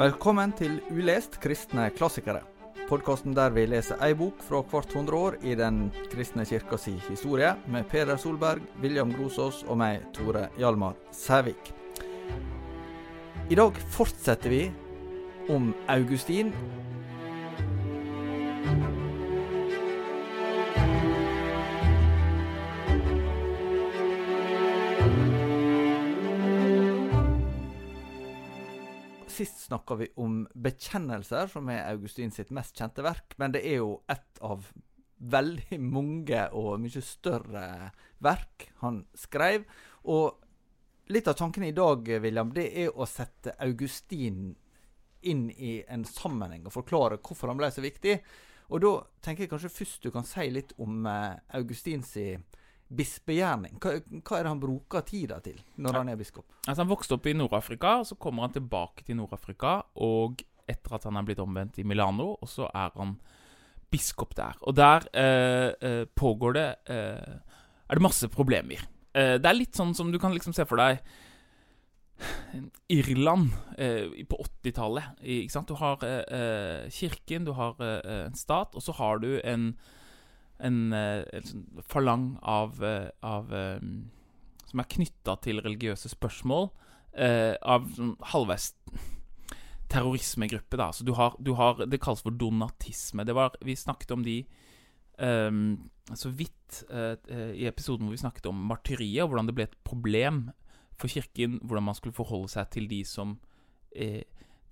Velkommen til Ulest kristne klassikere. Podkasten der vi leser ei bok fra hvert hundre år i Den kristne kirka si historie, med Peder Solberg, William Grosås og meg, Tore Hjalmar Sævik. I dag fortsetter vi om Augustin. Sist snakka vi om bekjennelser, som er Augustin sitt mest kjente verk. Men det er jo et av veldig mange og mye større verk han skrev. Og litt av tanken i dag, William, det er å sette Augustin inn i en sammenheng og forklare hvorfor han ble så viktig. Og da tenker jeg kanskje først du kan si litt om uh, Augustins bispegjerning. Hva, hva, er det han bruker tida til når han er biskop? Altså Han vokste opp i Nord-Afrika, så kommer han tilbake til Nord-Afrika. Og etter at han er blitt omvendt i Milano, og så er han biskop der. Og der eh, eh, pågår det eh, Er det masse problemer. Eh, det er litt sånn som du kan liksom se for deg Irland eh, på 80-tallet. Du har eh, kirken, du har en stat, og så har du en en, eh, en sånn falang av, eh, av eh, Som er knytta til religiøse spørsmål. av sånn halvveis terrorismegruppe, da. Så du har, du har, Det kalles for donatisme. Det var, vi snakket om de um, så vidt uh, i episoden hvor vi snakket om martyriet, og hvordan det ble et problem for kirken hvordan man skulle forholde seg til de som, eh,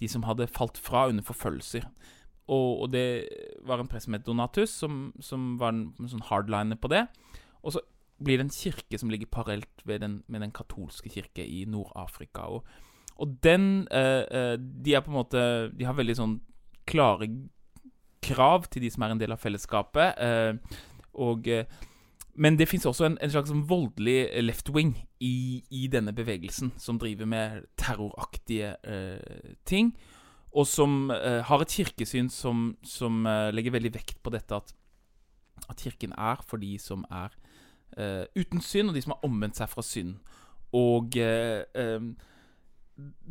de som hadde falt fra under forfølgelser. Og, og, det var en prest som het Donatus, som, som var en, en sånn hardliner på det. Og så blir det en kirke som ligger parallelt den, med den katolske kirke i Nord-Afrika. Og, og, den eh, eh, De er på en måte De har veldig sånn klare krav til de som er en del av fellesskapet. Eh, og eh, men det fins også en, en, slags sånn voldelig left wing i, i, denne bevegelsen, som driver med terroraktige eh, ting og som uh, har et kirkesyn som, som uh, legger veldig vekt på dette at, at, kirken er for de som er uh, uten synd, og de som har omvendt seg fra synd. Og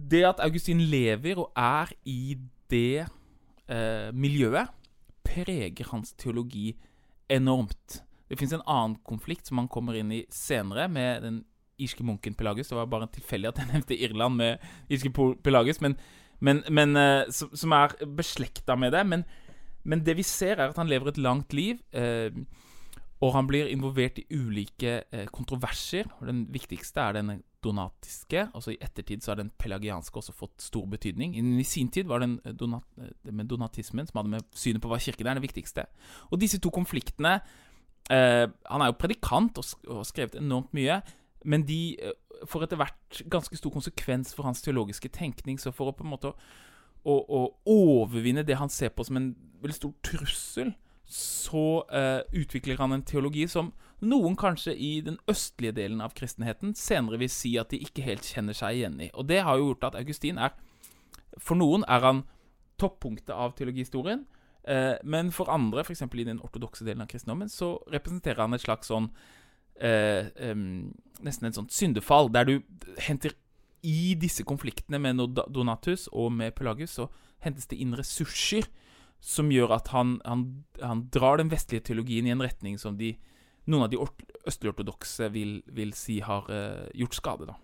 det at Augustin lever og er i det miljøet, preger hans teologi enormt. Det fins en annen konflikt som han kommer inn i senere, med den irske munken Pelagus. Det var bare tilfeldig at jeg nevnte Irland med irske Pelagus. men men, men uh, som, er beslekta med det. Men, men, det vi ser, er at han lever et langt liv. Uh, og han blir involvert i ulike uh, kontroverser. Den viktigste er den donatiske. Altså I ettertid så har den pelagianske også fått stor betydning. I sin tid var den donat, med donatismen, som hadde med synet på hva kirken er, den viktigste. Og disse to konfliktene Han er jo predikant og, og skrevet enormt mye. Men de får etter hvert ganske stor konsekvens for hans teologiske tenkning. Så for å på en måte å, å overvinne det han ser på som en veldig stor trussel, så uh, utvikler han en teologi som noen kanskje i den østlige delen av kristenheten senere vil si at de ikke helt kjenner seg igjen i. Og det har jo gjort at Augustin er For noen er han toppunktet av teologihistorien. Uh, men for andre, f.eks. i den ortodokse delen av kristendommen, så representerer han et slags sånn eh, nesten et sånt syndefall, der du henter i disse konfliktene med Donatus og med Pelagus, så hentes det inn ressurser som gjør at han, han, han drar den vestlige teologien i en retning som de, noen av de østlige ortodokse vil, vil, si har eh, gjort skade. da.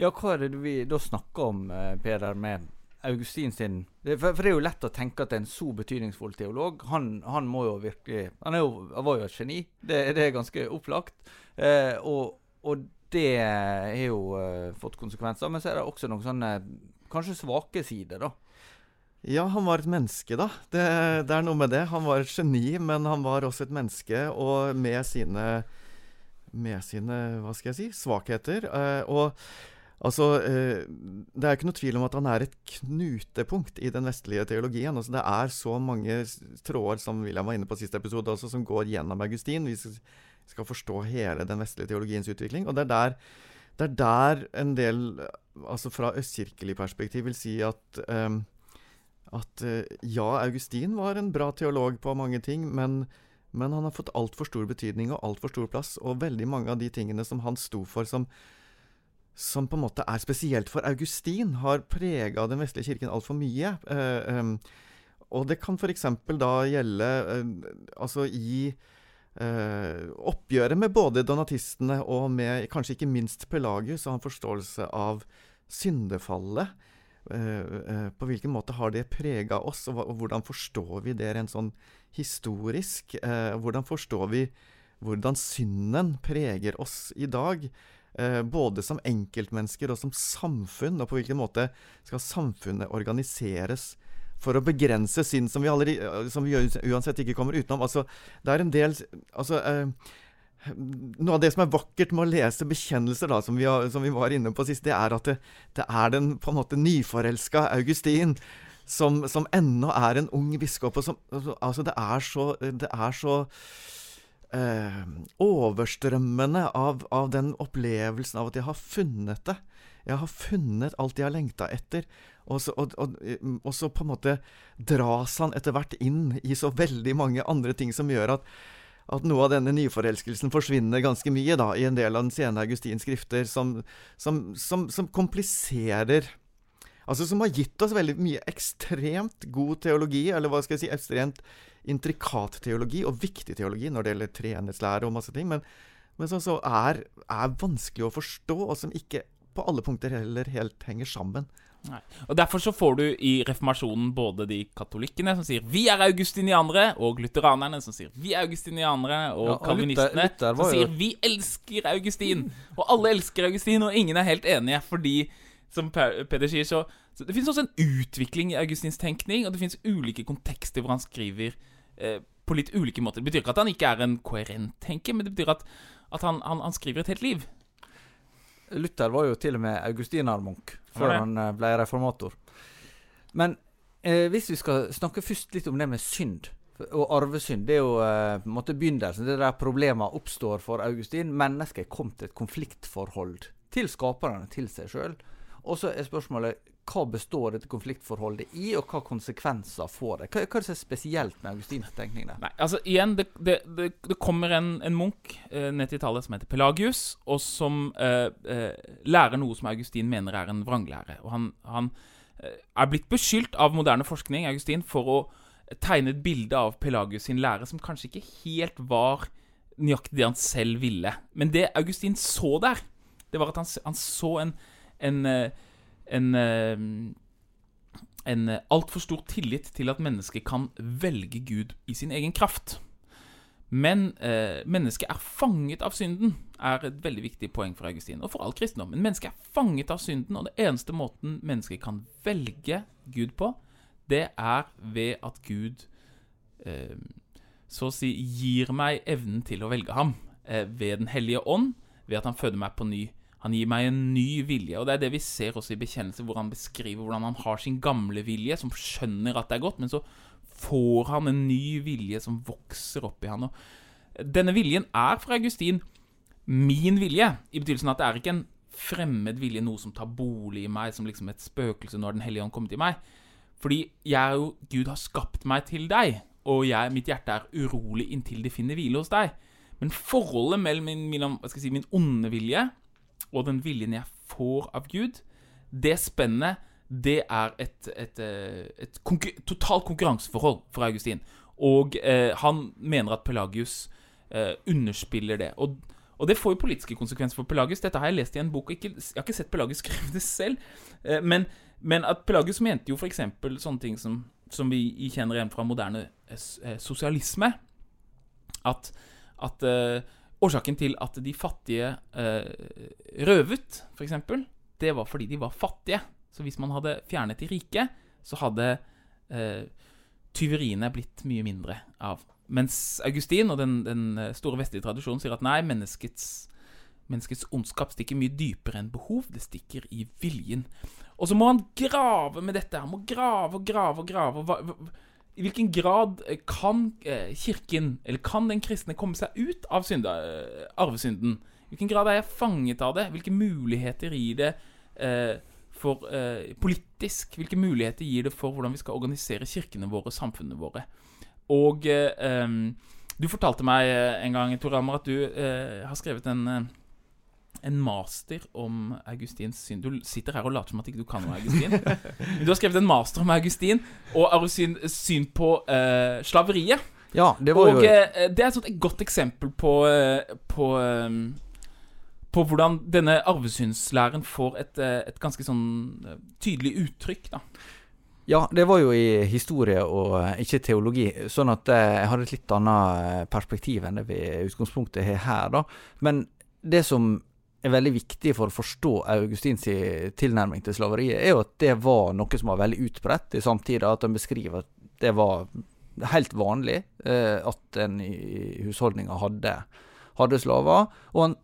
Ja, hva er det vi da snakker om, uh, Peder, med Augustin sin for, for, det er jo lett å tenke at en så betydningsfull teolog Han, han må jo virkelig Han, jo, var jo et geni. Det, det er ganske opplagt. Eh, og, og, det har jo eh, fått konsekvenser. Men så er det også noen sånne kanskje svake sider, da. Ja, han var et menneske, da. Det, det, er noe med det. Han var et geni, men han var også et menneske, og med sine med sine hva skal jeg si, svakheter. Eh, og Altså, eh, Det er ikke noe tvil om at han er et knutepunkt i den vestlige teologien. Altså, det er så mange tråder som William var inne på siste episode, altså, som går gjennom Augustin. Vi skal forstå hele den vestlige teologiens utvikling. Og det er der, det er der en del, altså fra østkirkelig perspektiv, vil si at um, at uh, ja, Augustin var en bra teolog på mange ting, men, men han har fått altfor stor betydning og altfor stor plass. Og veldig mange av de tingene som han sto for som som på en måte er spesielt for Augustin, har prega den vestlige kirken altfor mye. Eh, og det kan f.eks. da gjelde eh, altså i eh, oppgjøret med både donatistene og med kanskje ikke minst Pelagius og en forståelse av syndefallet. På hvilken måte har det prega oss, og, hvordan forstår vi det rent sånn historisk? Hvordan forstår vi hvordan synden preger oss i dag? Eh, både som enkeltmennesker og som samfunn, og på hvilken måte skal samfunnet organiseres for å begrense synd, som vi, aldri, som vi uansett ikke kommer utenom. Altså, det er en del altså, eh, Noe av det som er vakkert med å lese bekjennelser, da, som, vi har, som vi var inne på sist, det er at det, det er den på en måte nyforelska Augustin som, som ennå er en ung biskop. Og som, altså, det er så, det er så eh, overstrømmende av, av den opplevelsen av at jeg har funnet det. Jeg har funnet alt jeg har lengta etter. Og så, og, og, og så, på en måte dras han etter hvert inn i så veldig mange andre ting som gjør at, at noe av denne nyforelskelsen forsvinner ganske mye da, i en del av den sene Augustins skrifter, som, som, som, som kompliserer Altså som har gitt oss veldig mye ekstremt god teologi, eller hva skal jeg si, ekstremt intrikat teologi, og viktig teologi når det gjelder treenighetslære og masse ting, men, men som så er, er vanskelig å forstå, og som ikke på alle punkter heller helt henger sammen. Nei. Og Derfor så får du i reformasjonen både de katolikkene som sier 'vi er augustinianere', og lutheranerne som sier 'vi er augustinianere', og ja, kalvinistene som sier 'vi elsker Augustin'. Og alle elsker Augustin, og ingen er helt enige, fordi, som Peder sier, så, så Det fins også en utvikling i Augustins tenkning, og det fins ulike kontekster hvor han skriver eh, på litt ulike måter. Det betyr ikke at han ikke er en koherent tenker, men det betyr at, at han, han, han skriver et helt liv. Luther var jo til og med augustinermunk før han eh, ble reformator. Men eh, hvis vi skal snakke først litt om det med synd og arvesynd, det er jo eh, på en måte begynnelsen. Det er der problemene oppstår for Augustin. Mennesket kommet til et konfliktforhold til skaperne, til seg sjøl. Og så er spørsmålet hva består dette konfliktforholdet i, og hva konsekvenser får det? Hva, hva er det som er spesielt med Augustins tenkning der? Nei, altså igjen, det, det, det, det kommer en, en munk eh, ned til Italia som heter Pelagius, og som eh, eh, lærer noe som Augustin mener er en vranglære. Og han, han eh, er blitt beskyldt av moderne forskning Augustin, for å tegne et bilde av Pelagius sin lære som kanskje ikke helt var nøyaktig det han selv ville. Men det Augustin så der, det var at han, han så en, en eh, en eh, en altfor stor tillit til at mennesket kan velge Gud i sin egen kraft. Men eh, mennesket er fanget av synden, er et veldig viktig poeng for Augustin, og for all kristendom. Men mennesket er fanget av synden, og det eneste måten mennesket kan velge Gud på, det er ved at Gud eh, så å si gir meg evnen til å velge ham eh, ved Den hellige ånd, ved at han føder meg på ny han gir meg en ny vilje. Og det er det vi ser også i bekjennelse, hvor han beskriver hvordan han har sin gamle vilje, som skjønner at det er godt, men så får han en ny vilje som vokser opp i han. Og denne viljen er fra Augustin min vilje, i betydelsen at det er ikke en fremmed vilje, noe som tar bolig i meg, som liksom et spøkelse når Den hellige ånd kommer til meg. Fordi jeg jo Gud har skapt meg til deg, og jeg, mitt hjerte er urolig inntil det finner hvile hos deg. Men forholdet mellom min, min, si, min onde vilje og den viljen jeg får av Gud, det spennet, det er et, et, et, et konkur totalt konkurranseforhold for Augustin. Og eh, han mener at Pelagius eh, underspiller det. Og, og, det får jo politiske konsekvenser for Pelagius. Dette har jeg lest i en bok. Ikke, jeg har ikke sett Pelagius skrive det selv. Eh, men, men, at Pelagius mente jo f.eks. sånne ting som, som, vi kjenner igjen fra moderne eh, eh, sosialisme. At, at Årsaken til at de fattige eh, røvet, f.eks., det var fordi de var fattige. Så hvis man hadde fjernet de rike, så hadde eh, tyveriene blitt mye mindre av. Mens Augustin og den, den eh, store vestlige tradisjonen sier at nei, menneskets, menneskets ondskap stikker mye dypere enn behov. Det stikker i viljen. Og så må han grave med dette. Han må grave og grave og grave. Og i hvilken grad kan eh, Kirken, eller kan den kristne, komme seg ut av synda, eh, arvesynden? I hvilken grad er jeg fanget av det? Hvilke muligheter gir det eh, for eh, politisk? Hvilke muligheter gir det for hvordan vi skal organisere kirkene våre, samfunnene våre? Og eh, du fortalte meg en gang, Tor Ammer, at du har skrevet en, en master om Augustins syn. Du sitter her og later som at ikke du kan noe Augustin. Men du har skrevet en master om Augustin og Augustin syn på uh, slaveriet. Ja, det var Og jo uh, det er et sånt et godt eksempel på, uh, på, eh, på hvordan denne arvesynslæren får et, eh, et ganske sånn eh, tydelig uttrykk. da. Ja, det var jo i historie og eh, ikke teologi, sånn at eh, jeg hadde et litt annet eh, perspektiv enn det vi i utgangspunktet har her, da. Men det som er veldig viktig for å forstå Augustins tilnærming til slaveriet, er jo at det var noe som var veldig utbredt i samtida, at han beskriver at det var helt vanlig eh, at en i husholdninga hadde, hadde slaver. Og han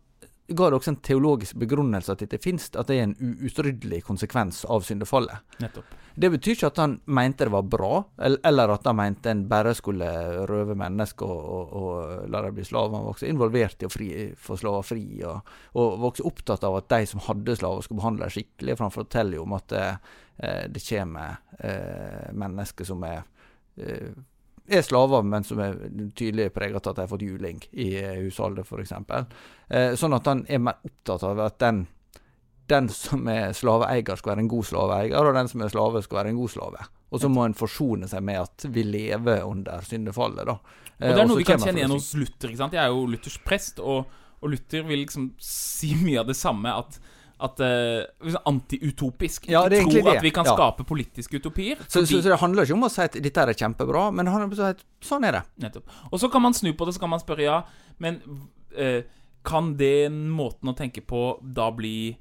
ga det også en teologisk begrunnelse at dette finnes, at det er en uutryddelig konsekvens av syndefallet. Nettopp. Det betyr ikke at han mente det var bra, eller at han mente en bare skulle røve mennesker og, og, og la dem bli slaver. Han var også involvert i å fri, få slaver fri, og, og var også opptatt av at de som hadde slaver, skulle behandle dem skikkelig. For han forteller jo om at det, eh, det kommer eh, mennesker som er eh, er slaver, men som er tydelig preget av at de har fått juling i eh, husholdet, f.eks. Eh, sånn at han er mer opptatt av at den den som er slaveeier, skal være en god slaveeier, og den som er slave, skal være en god slave. Og så må en forsone seg med at vi lever under syndefallet, da. Og det er noe vi kan kjenne igjen hos Luther. ikke sant? Jeg er jo Luthers prest, og, og Luther vil liksom si mye av det samme. At, at uh, liksom Antiutopisk. Ja, det egentlig det. at vi kan Ja. skape politiske utopier. så, så, så det handler ikke om å si at dette er kjempebra, men det handler om å si at sånn er det. Nettopp. Og så kan man snu på det, så kan man spørre ja, men uh, kan den måten å tenke på da bli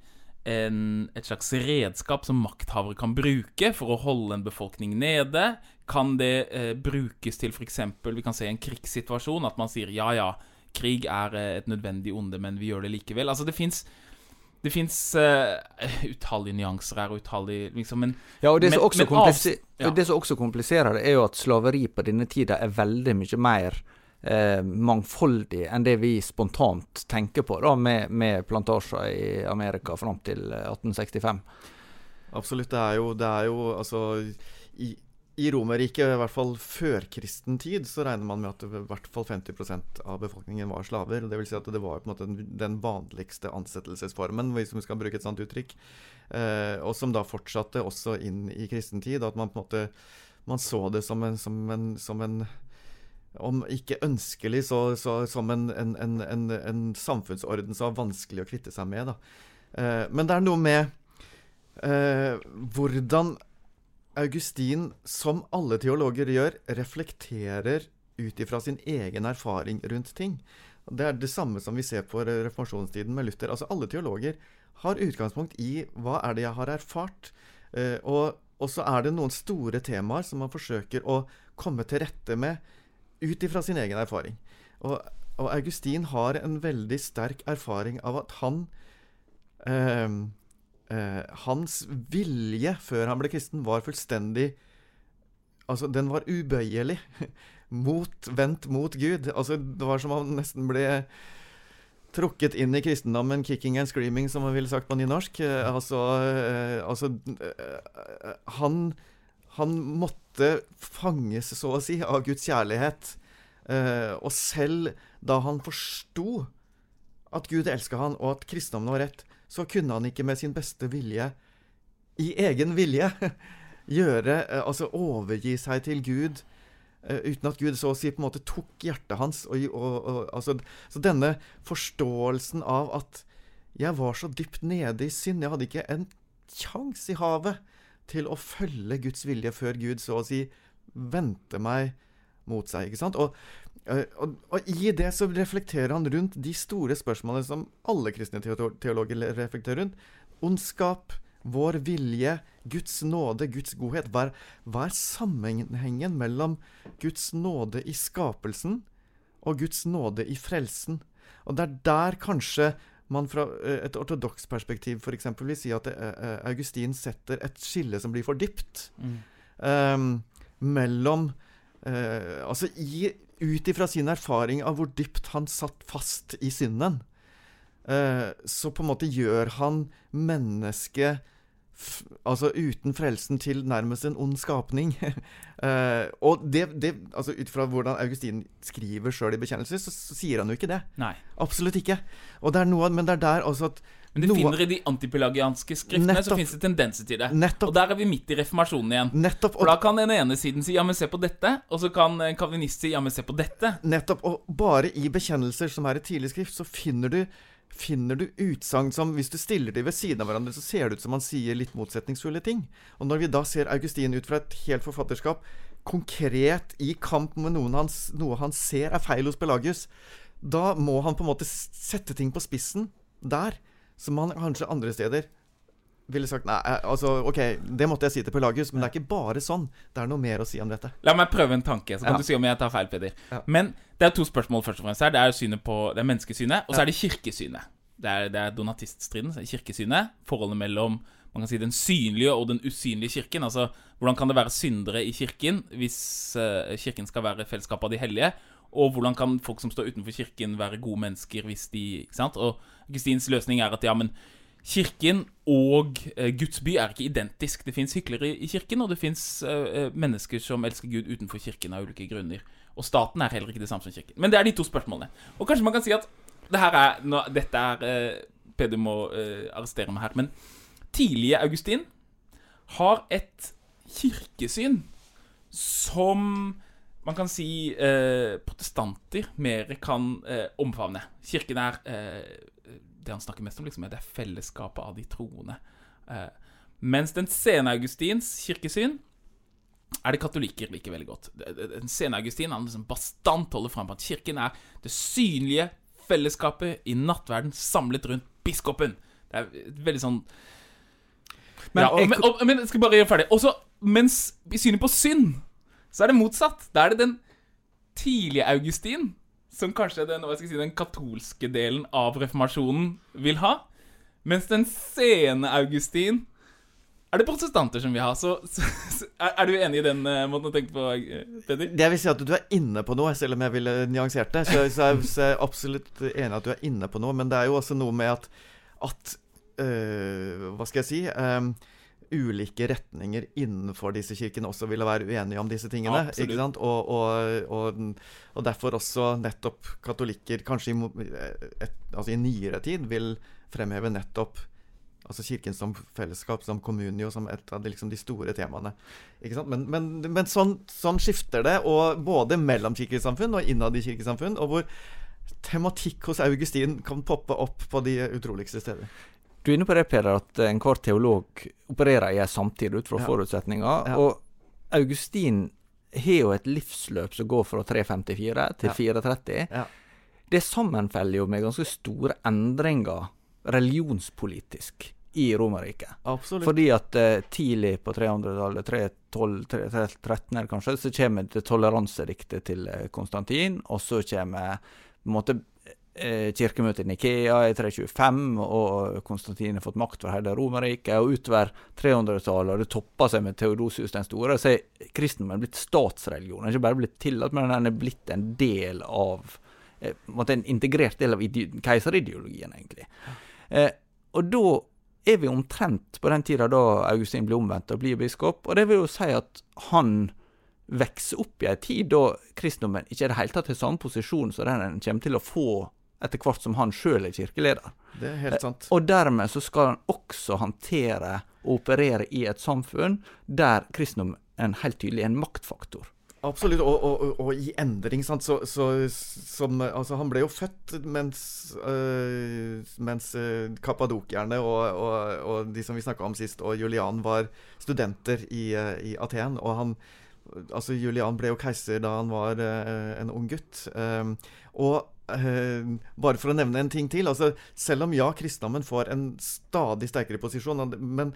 en, et slags redskap som makthavere kan bruke for å holde en befolkning nede? Kan det uh, brukes til f.eks. vi kan se en krigssituasjon, at man sier ja, ja, krig er eh, et nødvendig onde, men vi gjør det likevel. Altså, det fins det fins utallige nyanser her, utallige liksom, Men Ja, og det, Men- men ja. det som også kompliserer det, er jo at slaveri på denne tida er veldig mye mer eh, mangfoldig enn det vi spontant tenker på, da, med, med plantasjer i Amerika fram til eh, 1865. Absolutt. Det er jo, det er jo altså I, i Romerriket, i hvert fall førkristen tid, så regner man med at i hvert fall 50% av befolkningen var slaver. Det vil si at det var på en måte den, vanligste ansettelsesformen, hvis vi skal bruke et sånt uttrykk. Eh, og som da fortsatte også inn i kristen tid. At man på en måte man så det som en, som en, som en om ikke ønskelig, så, så som en, en samfunnsorden som var vanskelig å kvitte seg med. Da. Eh, men det er noe med eh, hvordan Augustin, som alle teologer gjør, reflekterer ut ifra sin egen erfaring rundt ting. Det er det samme som vi ser på reformasjonstiden med Luther. Altså Alle teologer har utgangspunkt i hva er det jeg har erfart. Eh, og, og så er det noen store temaer som man forsøker å komme til rette med ut ifra sin egen erfaring. Og, og Augustin har en veldig sterk erfaring av at han eh, eh, Hans vilje før han ble kristen, var fullstendig Altså, den var ubøyelig. Mot, vendt mot Gud. Altså, det var som om han nesten ble trukket inn i kristendommen 'kicking and screaming', som man ville sagt på nynorsk. Eh, altså, eh, altså eh, han, han måtte fanges, så å si, av Guds kjærlighet. Eh, og selv da han forsto at Gud elska han, og at kristendommen var rett, så kunne han ikke med sin beste vilje, i egen vilje, gjøre eh, Altså overgi seg til Gud eh, uten at Gud så å si på en måte tok hjertet hans. Og, og, og, altså, så denne forståelsen av at jeg var så dypt nede i synd, jeg hadde ikke en kjangs i havet til å følge Guds vilje før Gud så å si vendte meg mot seg. ikke sant? Og, og, og i det så reflekterer han rundt de store spørsmålene som alle kristne teologer reflekterer rundt. Ondskap, vår vilje, Guds nåde, Guds godhet. Hva er, hva er sammenhengen mellom Guds nåde i skapelsen og Guds nåde i frelsen? Og det er der kanskje man fra eh, et ortodoks perspektiv f.eks. vil si at eh, eh, Augustin setter et skille som blir for dypt ehm, mellom uh, Altså i, ut ifra sin erfaring av hvor dypt han satt fast i synden, eh, så på en måte gjør han mennesket Altså uten frelsen til nærmest en ond skapning. Eh, og det, det Altså ut fra hvordan Augustin skriver sjøl i bekjennelser, så, så sier han jo ikke det. Nei. Absolutt ikke. Det noe, men det er der altså at Men det noe- finner i de antipelagianske skriftene så finnes det tendenser til det. Nettopp. Og der er vi midt i reformasjonen igjen. Nettopp. For da kan den ene siden si 'ja, men se på dette', og så kan en kalvinist si 'ja, men se på dette'. Nettopp. Og bare i bekjennelser som er i tidlig skrift, så finner du Finner du utsagn som Hvis du stiller de ved siden av hverandre, så ser det ut som han sier litt motsetningsfulle ting. Og når vi da ser Augustin ut fra et helt forfatterskap konkret i kamp med noen han, noe han ser er feil hos Pelagius, da må han på en måte sette ting på spissen der, som man kanskje andre steder ville sagt Nei, eh, altså, OK, det måtte jeg si til Pelagius, men det er ikke bare sånn. Det er noe mer å si om dette. La meg prøve en tanke, så kan Ja. du si om jeg tar feil, Peder. Ja. Men det er to spørsmål først og fremst her. Det er synet på Det er menneskesynet, og så Ja. er det kirkesynet. Det er, det er donatiststriden, kirkesynet. Forholdet mellom man kan si den synlige og den usynlige kirken. Altså, hvordan kan det være syndere i kirken hvis uh, kirken skal være fellesskapet av de hellige? Og hvordan kan folk som står utenfor kirken, være gode mennesker hvis de Ikke sant? Og Augustins løsning er at ja, men Kirken og eh, Guds by er ikke identisk. Det fins hyklere i kirken, og det fins mennesker som elsker Gud utenfor kirken av ulike grunner. Og staten er heller ikke det samme som kirken. Men det er de to spørsmålene. Og kanskje man kan si at det her er nå, Dette er eh, Peder må eh, arrestere meg her. Men tidlige Augustin har et kirkesyn som man kan si eh, protestanter mer kan eh, omfavne. Kirken er eh, Det han snakker mest om, liksom, er det fellesskapet av de troende. Eh, mens den sene Augustins kirkesyn er det katolikker liker veldig godt. Den sene Augustin han liksom bastant holder fram på at kirken er det synlige fellesskapet i nattverden samlet rundt biskopen. Det er veldig sånn Men ja, og, men, og, men jeg skal bare gjøre ferdig. Også, mens i synet på synd, så er det motsatt. Da er det den tidlige Augustin, som kanskje den, si, den katolske delen av reformasjonen vil ha. Mens den sene Augustin er det protestanter som vil ha. Så, så, så er, du enig i den eh, måten å tenke på, eh, Peder? Jeg vil si at du er inne på noe, selv om jeg ville nyansert det. Så, er, jeg absolutt enig at du er inne på noe. Men det er jo også noe med at, at øh, Hva skal jeg si? øhm, ulike retninger innenfor disse kirkene også ville være uenige om disse tingene. Absolutt. ikke sant? Og, og, og, og derfor også nettopp katolikker, kanskje i, et, altså i nyere tid, vil fremheve nettopp altså Kirken som fellesskap, som communio, som et av de, liksom, de store temaene. Men, men, men sånn, sånn skifter det, og både mellom kirkesamfunn og innad i kirkesamfunn, og hvor tematikk hos Augustin kan poppe opp på de utroligste steder. Du er inne på det, Peder, at enhver teolog opererer i en samtid ut fra Ja. forutsetninger. Ja. Og Augustin har jo et livsløp som går fra 354 til Ja. 430. Ja. Det sammenfeller jo med ganske store endringer religionspolitisk i Romerriket. Fordi at eh, tidlig på 300-tallet, 312, 313 eller kanskje, så kommer det toleransediktet til eh, Konstantin, og så kommer på en måte eh, kirkemøtet i Nikea i 325, og Konstantin har fått makt for hele Romerriket, og utover 300-tallet, og det topper seg med Theodosius den store, så er kristendommen blitt statsreligion. Den er ikke bare blitt tillatt, men den er blitt en del av eh, en integrert del av keiserideologien, egentlig. Eh, og da er vi omtrent på den tida da Augustin blir omvendt og blir biskop, og det vil jo si at han vokser opp i ei tid da kristendommen ikke i det hele tatt har samme posisjon som den en kommer til å få etter hvert som han sjøl er kirkeleder. Det er helt sant. Og dermed så skal han også håndtere og operere i et samfunn der kristendom er helt tydelig en maktfaktor. Absolutt, og, og, og, i endring, sant. Så, så, som, altså, han ble jo født mens, øh, mens øh, kappadokierne og, og, og de som vi snakka om sist, og Julian var studenter i, øh, i Aten. Og han Altså, Julian ble jo keiser da han var øh, en ung gutt. Øh, og øh, bare for å nevne en ting til. altså Selv om ja, kristendommen får en stadig sterkere posisjon, men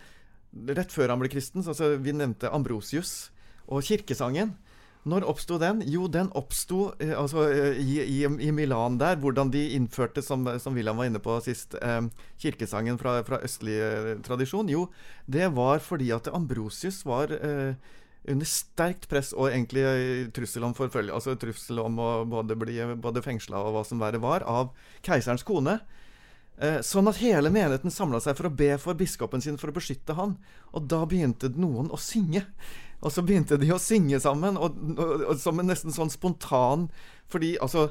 rett før han ble kristen, så, altså, vi nevnte Ambrosius og kirkesangen. Når oppsto den? Jo, den oppsto uh, altså, uh, i, i, i Milan der, hvordan de innførte, som, som William var inne på sist, kirkesangen fra, fra østlig tradisjon. Jo, det var fordi at Ambrosius var eh, under sterkt press og egentlig eh, trussel om forfølgelse, altså trussel om å både bli både fengsla og hva som verre var, av keiserens kone. Eh, sånn at hele menigheten samla seg for å be for biskopen sin for å beskytte han. Og da begynte noen å synge. Og så begynte de å synge sammen, og, og, og som en nesten sånn spontan Fordi altså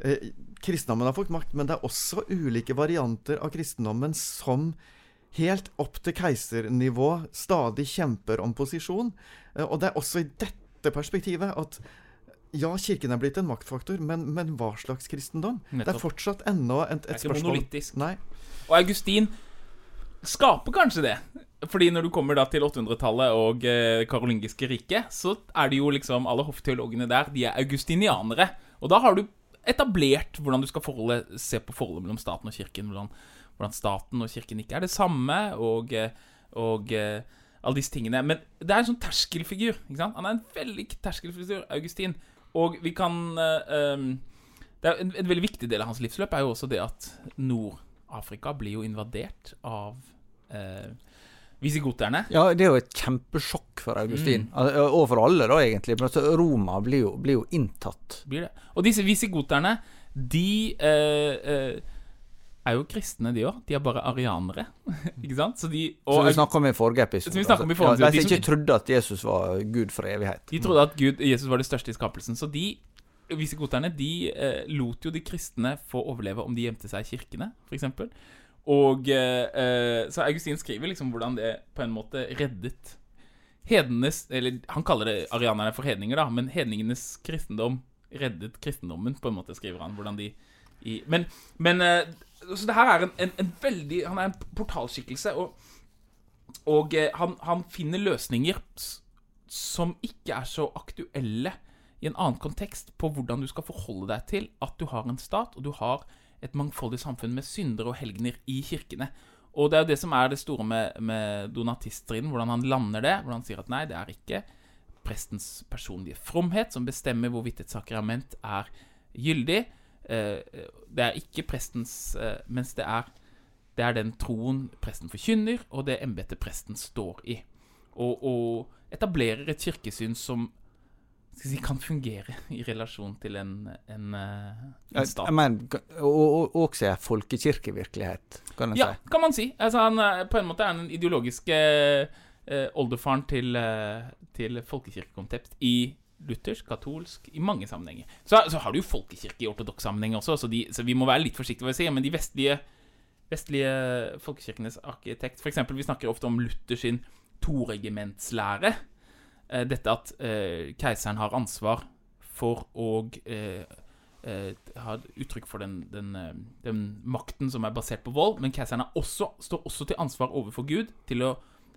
eh, Kristendommen har fått makt, men det er også ulike varianter av kristendommen som helt opp til keisernivå stadig kjemper om posisjon. Eh, og det er også i dette perspektivet at ja, Kirken er blitt en maktfaktor, men, men hva slags kristendom? Det er fortsatt ennå et, Det er ikke spørsmål monolittisk. Nei. Og Augustin skaper kanskje det. Fordi når du kommer da til 800-tallet og eh, karolingiske riket, så er det jo liksom alle hoffteologene der, de er augustinianere. Og da har du etablert hvordan du skal forholde, se på forholdet mellom staten og kirken. Hvordan, hvordan staten og kirken ikke er det samme, og, eh, og eh, alle disse tingene. Men det er en sånn terskelfigur. ikke sant? Han er en veldig terskelfigur, Augustin. Og vi kan um, det er en, en veldig viktig del av hans livsløp er jo også det at Nord-Afrika blir jo invadert av uh, visigoterne. Ja, det er jo et kjempesjokk for Augustin. Al- Og for alle, da, egentlig. Men altså, Roma blir jo, blir jo inntatt. Blir det. Og disse visigoterne, de uh, eh, er jo kristne, de òg. De er bare arianere. ikke sant? Så de Som og, vi snakka om i forrige episode. Som vi om i forrige ja, episode, De de som som- ikke trodde at Jesus var Gud for evighet. De trodde at Gud, Jesus var det største i skapelsen. Så de visigoterne de eh, lot jo de kristne få overleve om de gjemte seg i kirkene, f.eks. Og eh, eh, Så Augustin skriver liksom hvordan det på en måte reddet hedenes Eller han kaller det arianerne for hedninger, da, men hedningenes kristendom reddet kristendommen, på en måte, skriver han. Hvordan de i, Men, men eh, Så det her er en, en, en veldig Han er en portalskikkelse, og, og eh, han, han finner løsninger som ikke er så aktuelle i en annen kontekst på hvordan du skal forholde deg til at du har en stat, og du har et mangfoldig samfunn med syndere og helgener i kirkene. Og det er jo det som er det store med, med donatiststriden, hvordan han lander det. Hvordan han sier at nei, det er ikke prestens personlige fromhet som bestemmer hvorvidt et sakrament er gyldig. Eh, Det er ikke prestens eh, Mens det er, det er den troen presten forkynner, og det embetet presten står i. Og, og etablerer et kirkesyn som skal si, kan fungere i relasjon til en, en, eh, en stat. mener, og, og, også er folkekirkevirkelighet, kan en Ja, si. kan man si. Altså, han på en måte er han den ideologiske eh, oldefaren til, eh, til folkekirkekonsept i luthersk, katolsk, i mange sammenhenger. Så, så har du jo folkekirke i ortodoks sammenheng også, så, de, så vi må være litt forsiktige med å si, men de vestlige, vestlige folkekirkenes arkitekt For eksempel, vi snakker ofte om Luther sin toregimentslære. Eh, dette at eh, keiseren har ansvar for å eh, eh, ha uttrykk for den, den, eh, den makten som er basert på vold, men keiseren er også, står også til ansvar overfor Gud til å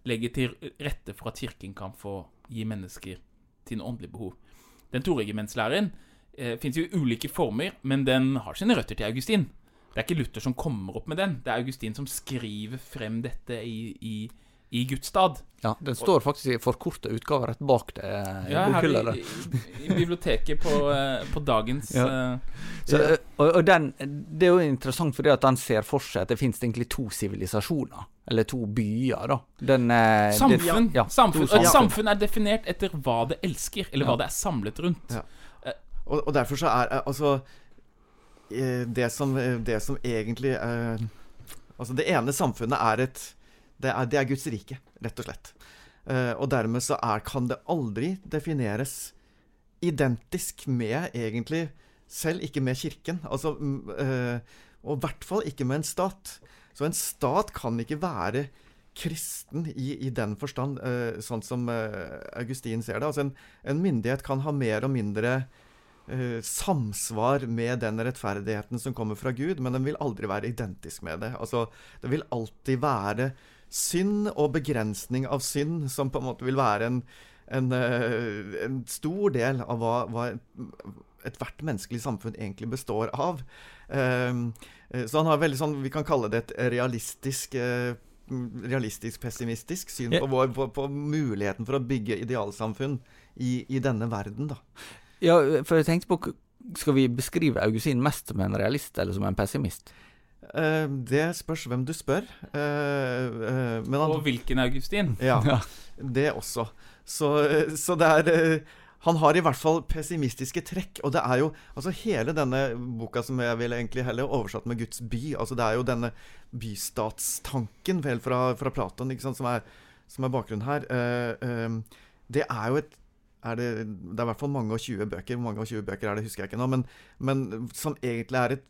legge til rette for at kirken kan få gi mennesker sine åndelige behov. Den toregimentslæren eh, fins i ulike former, men den har sine røtter til Augustin. Det er ikke Luther som kommer opp med den, det er Augustin som skriver frem dette i, i, i Gudstad. Ja, Den står faktisk i forkorta utgave rett bak det. i Ja, her bokhylla i, der. i, i biblioteket på, eh, på dagens Ja. eh, Så, og, og den, det er jo interessant fordi at han ser for seg at det finnes egentlig to sivilisasjoner. Eller to byer, da. Den, eh, Samfunn. det- ja, samfunn. et samfunn. er definert etter hva det elsker, eller hva det er samlet rundt. Ja. Og, og derfor så er eh, altså eh, det som, eh, det som egentlig er, Altså, det ene samfunnet er et Det er, det er Guds rike, rett og slett. Uh, og dermed så er, kan det aldri defineres identisk med, egentlig, selv ikke med kirken. Altså eh, Og i hvert fall ikke med en stat. Så en stat kan ikke være kristen i, i den forstand, uh, sånn som Augustin ser det. Altså en, en myndighet kan ha mer og mindre samsvar med den rettferdigheten som kommer fra Gud, men den vil aldri være identisk med det. Altså, det vil alltid være synd og begrensning av synd som på en måte vil være en, en, eh, en stor del av hva, hva ethvert menneskelig samfunn egentlig består av. Ehm, eh, så han har veldig sånn Vi kan kalle det et realistisk eh, Realistisk pessimistisk syn på, vår, på, på muligheten for å bygge idealsamfunn i, i denne verden, da. Ja, for jeg tenkte på Skal vi beskrive Augustin mest som en realist eller som en pessimist? Eh, det spørs hvem du spør. Eh, eh, Og hvilken Augustin? Ja, det også. Så, så det er han har i hvert fall pessimistiske trekk. Og det er jo altså hele denne boka som jeg ville egentlig heller oversatt med Guds by. altså Det er jo denne bystatstanken vel fra, fra Platon sant, som er, som er bakgrunnen her. Uh, uh, det er jo et er det, det, er i hvert fall mange og 20 bøker. Hvor mange og 20 bøker er det, husker jeg ikke nå. Men, men som egentlig er et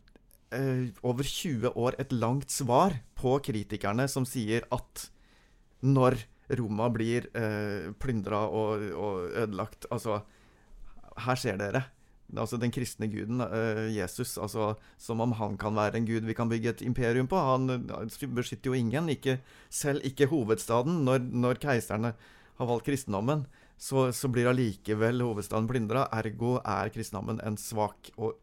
over 20 år et langt svar på kritikerne som sier at når Roma blir eh, plyndra og, og, ødelagt. Altså, her ser dere. Altså Den kristne guden, eh, Jesus, altså som om han kan være en gud vi kan bygge et imperium på. Han eh, beskytter jo ingen, ikke, selv ikke hovedstaden. Når, når keiserne har valgt kristendommen, så, så blir allikevel hovedstaden plyndra. Ergo er kristendommen en svak og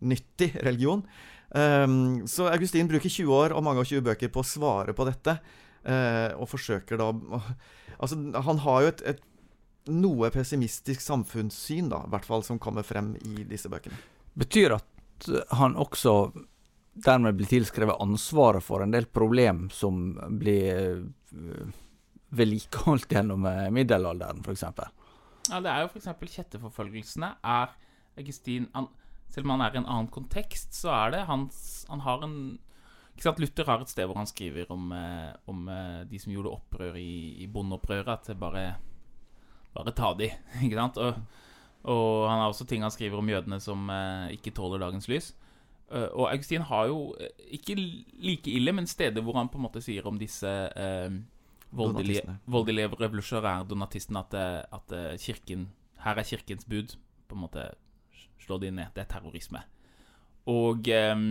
unyttig religion. Um, så Augustin bruker 20 år og mange og 20 bøker på å svare på dette. Uh, og forsøker da Altså, han har jo et, et noe pessimistisk samfunnssyn, da, i hvert fall, som kommer frem i disse bøkene. Betyr at han også dermed blir tilskrevet ansvaret for en del problem som blir uh, vedlikeholdt gjennom uh, middelalderen, f.eks.? Ja, det er jo f.eks. kjetteforfølgelsene. Er Augustin han, Selv om han er i en annen kontekst, så er det hans Han har en Luther har et sted hvor han skriver om, eh, om eh, de som gjorde opprør i, i bondeopprøret, at bare, bare ta de. Ikke sant? Og, og, han har også ting han skriver om jødene som eh, ikke tåler dagens lys. og Augustin har jo ikke like ille, men steder hvor han på en måte sier om disse eh, voldelige, voldelige revolusjonære donatistene at, at, kirken Her er kirkens bud. På en måte slå de ned. Det er terrorisme. Og eh,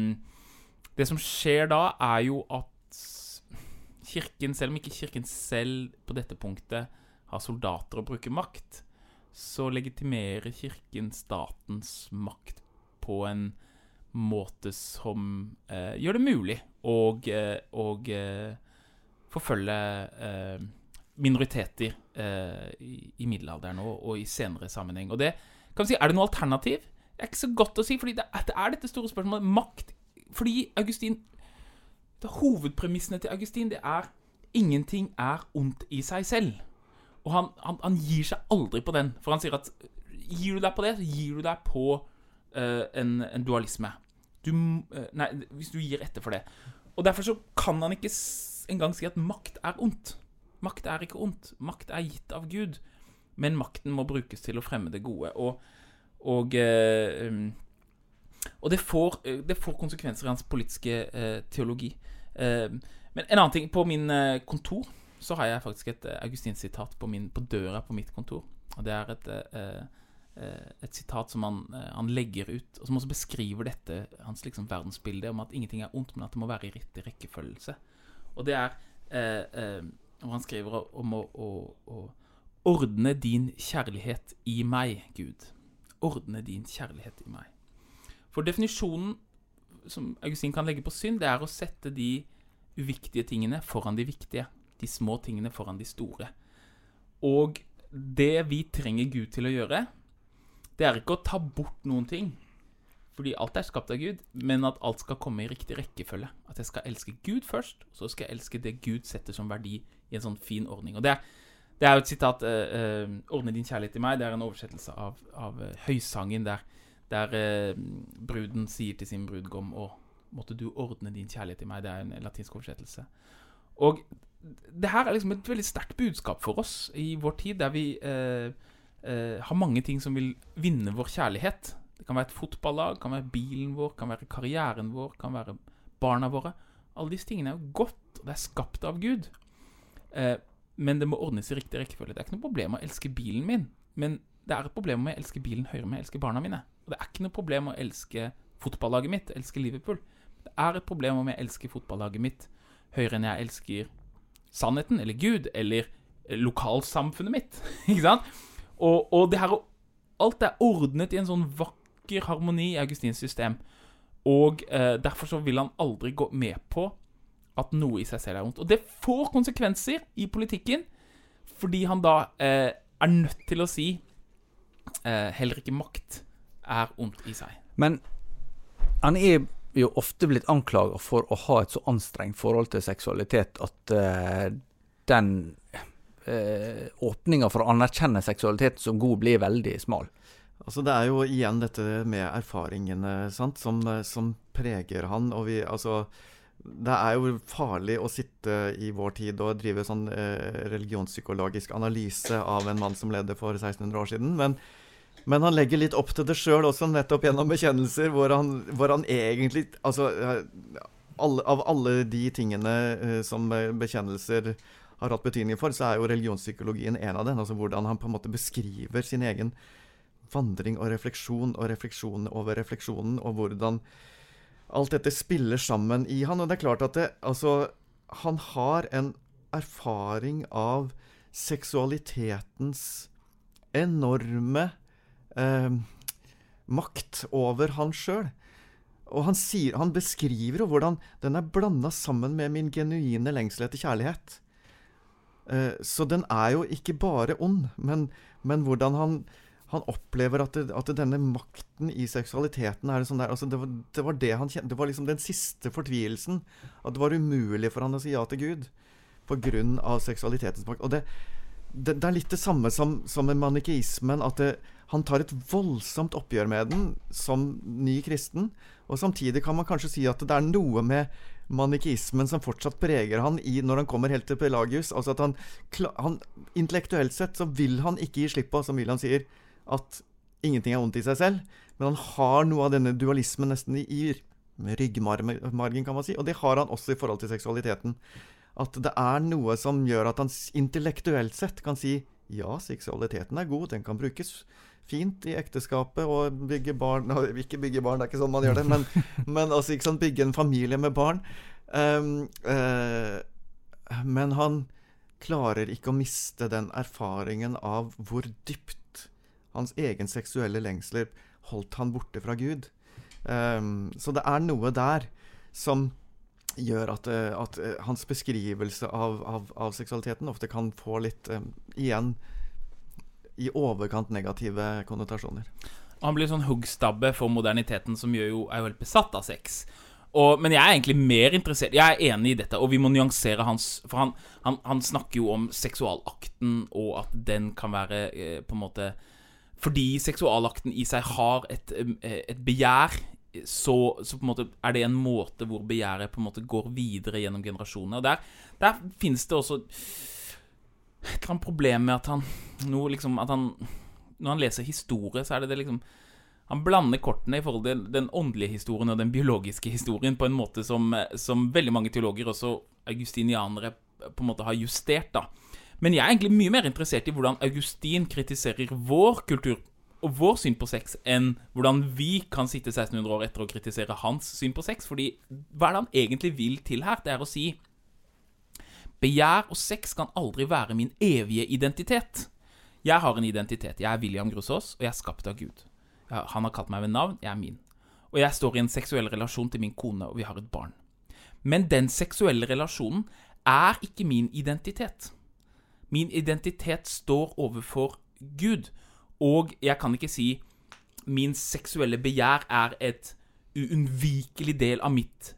det som skjer da, er jo at kirken, selv om ikke kirken selv på dette punktet har soldater og bruker makt, så legitimerer kirken statens makt på en måte som eh, gjør det mulig å eh, eh, forfølge eh, minoriteter eh, i, i, middelalderen og, og, i senere sammenheng. Og det kan vi si, Er det noe alternativ? Det er ikke så godt å si, fordi det, er dette store spørsmålet. Makt fordi Augustin Hovedpremissene til Augustin det er ingenting er ondt i seg selv. Og han, han, han, gir seg aldri på den. For han sier at gir du deg på det, så gir du deg på uh, en, en, dualisme. Du, uh, nei, hvis du gir etter for det. Og derfor så kan han ikke engang si at makt er ondt. Makt er ikke ondt. Makt er gitt av Gud. Men makten må brukes til å fremme det gode. Og, og uh, um, og det får, eh, det får konsekvenser i hans politiske eh, teologi. Eh, men en annen ting På min eh, kontor så har jeg faktisk et eh, Augustin-sitat på, på, døra på mitt kontor. Og det er et, eh, et sitat som han, han, legger ut, og som også beskriver dette, hans liksom verdensbilde om at ingenting er ondt, men at det må være i riktig rekkefølge. Og det er hvor han skriver om å, å, å ordne din kjærlighet i meg, Gud. Ordne din kjærlighet i meg. For definisjonen som Augustin kan legge på synd, det er å sette de uviktige tingene foran de viktige. De små tingene foran de store. Og det vi trenger Gud til å gjøre, det er ikke å ta bort noen ting. Fordi alt er skapt av Gud, men at alt skal komme i riktig rekkefølge. At jeg skal elske Gud først, og så skal jeg elske det Gud setter som verdi i en sånn fin ordning. Og det er, det er jo et sitat uh, uh, 'Ordne din kjærlighet til meg'. Det er en oversettelse av, av uh, Høysangen der der bruden sier til sin brudgom Å, måtte du ordne din kjærlighet til meg. Det er en latinsk oversettelse. Og det her er liksom et veldig sterkt budskap for oss i vår tid, der vi har mange ting som vil vinne vår kjærlighet. Det kan være et fotballag, kan være bilen vår, kan være karrieren vår, kan være barna våre. Alle disse tingene er jo godt, og det er skapt av Gud. Eh, men det må ordnes i riktig rekkefølge. Det er ikke noe problem å elske bilen min, men det er et problem om jeg elsker bilen høyere enn jeg elsker barna mine. Og det er ikke noe problem å elske fotballaget mitt, elske Liverpool. Det er et problem om jeg elsker fotballaget mitt høyere enn jeg elsker sannheten, eller Gud, eller lokalsamfunnet mitt. ikke sant? Og, og det her Alt er ordnet i en sånn vakker harmoni i Augustins system. Og eh, derfor så vil han aldri gå med på at noe i seg selv er vondt. Og det får konsekvenser i politikken, fordi han da eh, er nødt til å si eh, heller ikke makt er ondt i seg. Men han er jo ofte blitt anklaget for å ha et så anstrengt forhold til seksualitet at eh, den eh, åpninga for å anerkjenne seksualitet som god blir veldig smal. Altså Det er jo igjen dette med erfaringene sant, som, som preger han. Og vi, altså, det er jo farlig å sitte i vår tid og drive sånn eh, religionspsykologisk analyse av en mann som levde for 1600 år siden. Men, men han legger litt opp til det sjøl også, nettopp gjennom bekjennelser, hvor han, hvor han egentlig Altså eh, alle, av alle de tingene eh, som bekjennelser har hatt betydning for, så er jo religionspsykologien en av dem. Altså hvordan han på en måte beskriver sin egen vandring og refleksjon og refleksjon over refleksjonen, og hvordan alt dette spiller sammen i han. Og det er klart at det, altså, han har en erfaring av seksualitetens enorme eh, makt over han sjøl. Og han, sier, han, beskriver jo hvordan den er blanda sammen med min genuine lengsel etter kjærlighet. Eh, så den er jo ikke bare ond, men, men hvordan han han opplever at, det, at, denne makten i seksualiteten er sånn der, altså det, var, det, var, det han kjente Det var liksom den siste fortvilelsen. At det var umulig for han å si ja til Gud pga. seksualitetens makt. Og det, det, er litt det samme som, som med manikeismen. At han tar et voldsomt oppgjør med den som ny kristen. Og samtidig kan man kanskje si at det er noe med manikeismen som fortsatt preger han i, når han kommer helt til Pelagius. Altså at han, han Intellektuelt sett så vil han ikke gi slipp på, som William sier at ingenting er vondt i seg selv, men han har noe av denne dualismen nesten i, i ryggmargen, kan man si. Og det har han også i forhold til seksualiteten. At det er noe som gjør at han intellektuelt sett kan si ja, seksualiteten er god, den kan brukes fint i ekteskapet og bygge barn Ikke bygge barn, det er ikke sånn man gjør det, men, men altså, ikke sant, bygge en familie med barn. Um, uh, men han klarer ikke å miste den erfaringen av hvor dypt hans egen seksuelle lengsler holdt han borte fra Gud. Um, så det er noe der som gjør at, uh, at uh, hans beskrivelse av, av, av, seksualiteten ofte kan få litt um, igjen i overkant negative konnotasjoner. Han blir sånn huggstabbe for moderniteten, som gjør jo, er jo helt besatt av sex. Og, men jeg er egentlig mer interessert Jeg er enig i dette, og vi må nyansere hans For han, han, han snakker jo om seksualakten, og at den kan være eh, på en måte fordi seksualakten i seg har et, et begjær, så, så, på en måte er det en måte hvor begjæret på en måte går videre gjennom generasjonene. Og der, der finnes det også et eller annet problem med at han, liksom, at han Når han leser historie, så er det det liksom han blander kortene i forhold til den åndelige historien og den biologiske historien på en måte som, som veldig mange teologer, også augustinianere, på en måte har justert. da men jeg er egentlig mye mer interessert i hvordan Augustin kritiserer vår kultur og vår syn på sex, enn hvordan vi kan sitte 1600 år etter å kritisere hans syn på sex. Fordi hva er det han egentlig vil til her? Det er å si Begjær og sex kan aldri være min evige identitet. Jeg har en identitet. Jeg er William Grusås, og jeg er skapt av Gud. Han har kalt meg ved navn. Jeg er min. Og jeg står i en seksuell relasjon til min kone, og vi har et barn. Men den seksuelle relasjonen er ikke min identitet. Min identitet står overfor Gud, og jeg kan ikke si min seksuelle begjær er et uunnvikelig del av mitt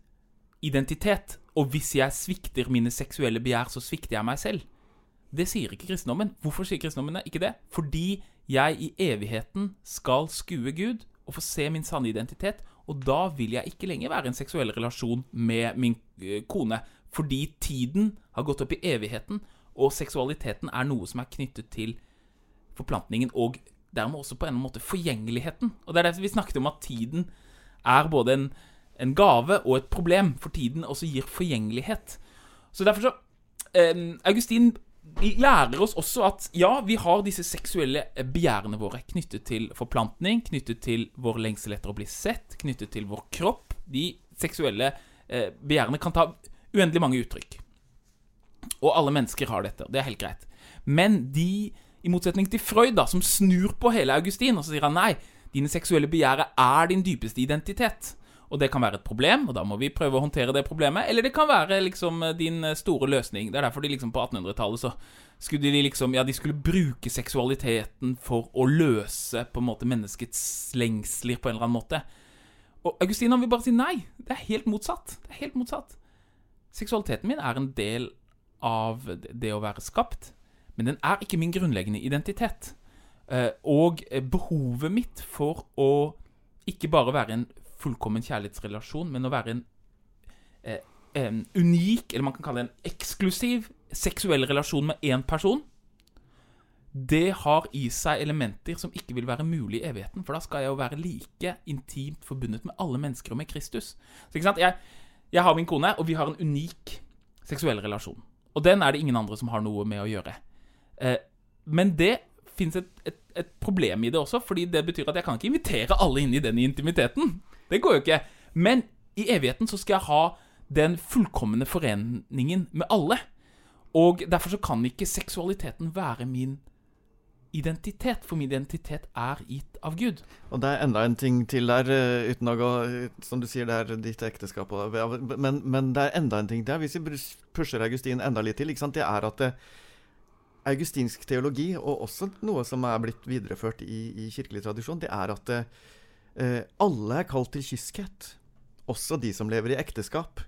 identitet. Og hvis jeg svikter mine seksuelle begjær, så svikter jeg meg selv. Det sier ikke kristendommen. Hvorfor sier kristendommen ikke det? Fordi jeg i evigheten skal skue Gud og få se min sanne identitet. Og da vil jeg ikke lenger være i en seksuell relasjon med min eh, kone. Fordi tiden har gått opp i evigheten, og seksualiteten er noe som er knyttet til forplantningen, og dermed også på en måte forgjengeligheten. Og det er derfor vi snakket om at tiden er både en, en gave og et problem, for tiden også gir forgjengelighet. Så derfor så eh, Augustin lærer oss også at ja, vi har disse seksuelle begjærene våre knyttet til forplantning, knyttet til vår lengsel etter å bli sett, knyttet til vår kropp. De seksuelle eh, begjærene kan ta uendelig mange uttrykk. Og alle mennesker har dette. og Det er helt greit. Men de, i motsetning til Freud, da, som snur på hele Augustin, og så sier han nei, dine seksuelle begjære er din dypeste identitet. Og det kan være et problem, og da må vi prøve å håndtere det problemet. Eller det kan være liksom din store løsning. Det er derfor de liksom på 1800-tallet så skulle de liksom Ja, de skulle bruke seksualiteten for å løse på en måte menneskets lengsler på en eller annen måte. Og Augustin han vil bare si nei. Det er helt motsatt. Det er helt motsatt. Seksualiteten min er en del av det å være skapt. men den er ikke min grunnleggende identitet. Eh, og eh, behovet mitt for å ikke bare være en fullkommen kjærlighetsrelasjon, men å være en, eh, en unik, eller man kan kalle det en eksklusiv, seksuell relasjon med én person, det har i seg elementer som ikke vil være mulig i evigheten. For da skal jeg jo være like intimt forbundet med alle mennesker og med Kristus. Så? Jeg, jeg har min kone, og vi har en unik seksuell relasjon. Og den er det ingen andre som har noe med å gjøre. Eh, men det fins et, et, et, problem i det også, fordi det betyr at jeg kan ikke invitere alle inn i den intimiteten. Det går jo ikke. Men i evigheten så skal jeg ha den fullkomne foreningen med alle. Og derfor så kan ikke seksualiteten være min identitet, for min identitet er gitt av Gud. Og det er enda en ting til der, eh, uten å gå Som du sier, det er ditt ekteskap men, men, det er enda en ting der, hvis vi pusher Augustin enda litt til, det er at det, augustinsk teologi, og også noe som er blitt videreført i, i kirkelig tradisjon, det er at det, eh, alle er kalt til kyskhet. Også de som lever i ekteskap.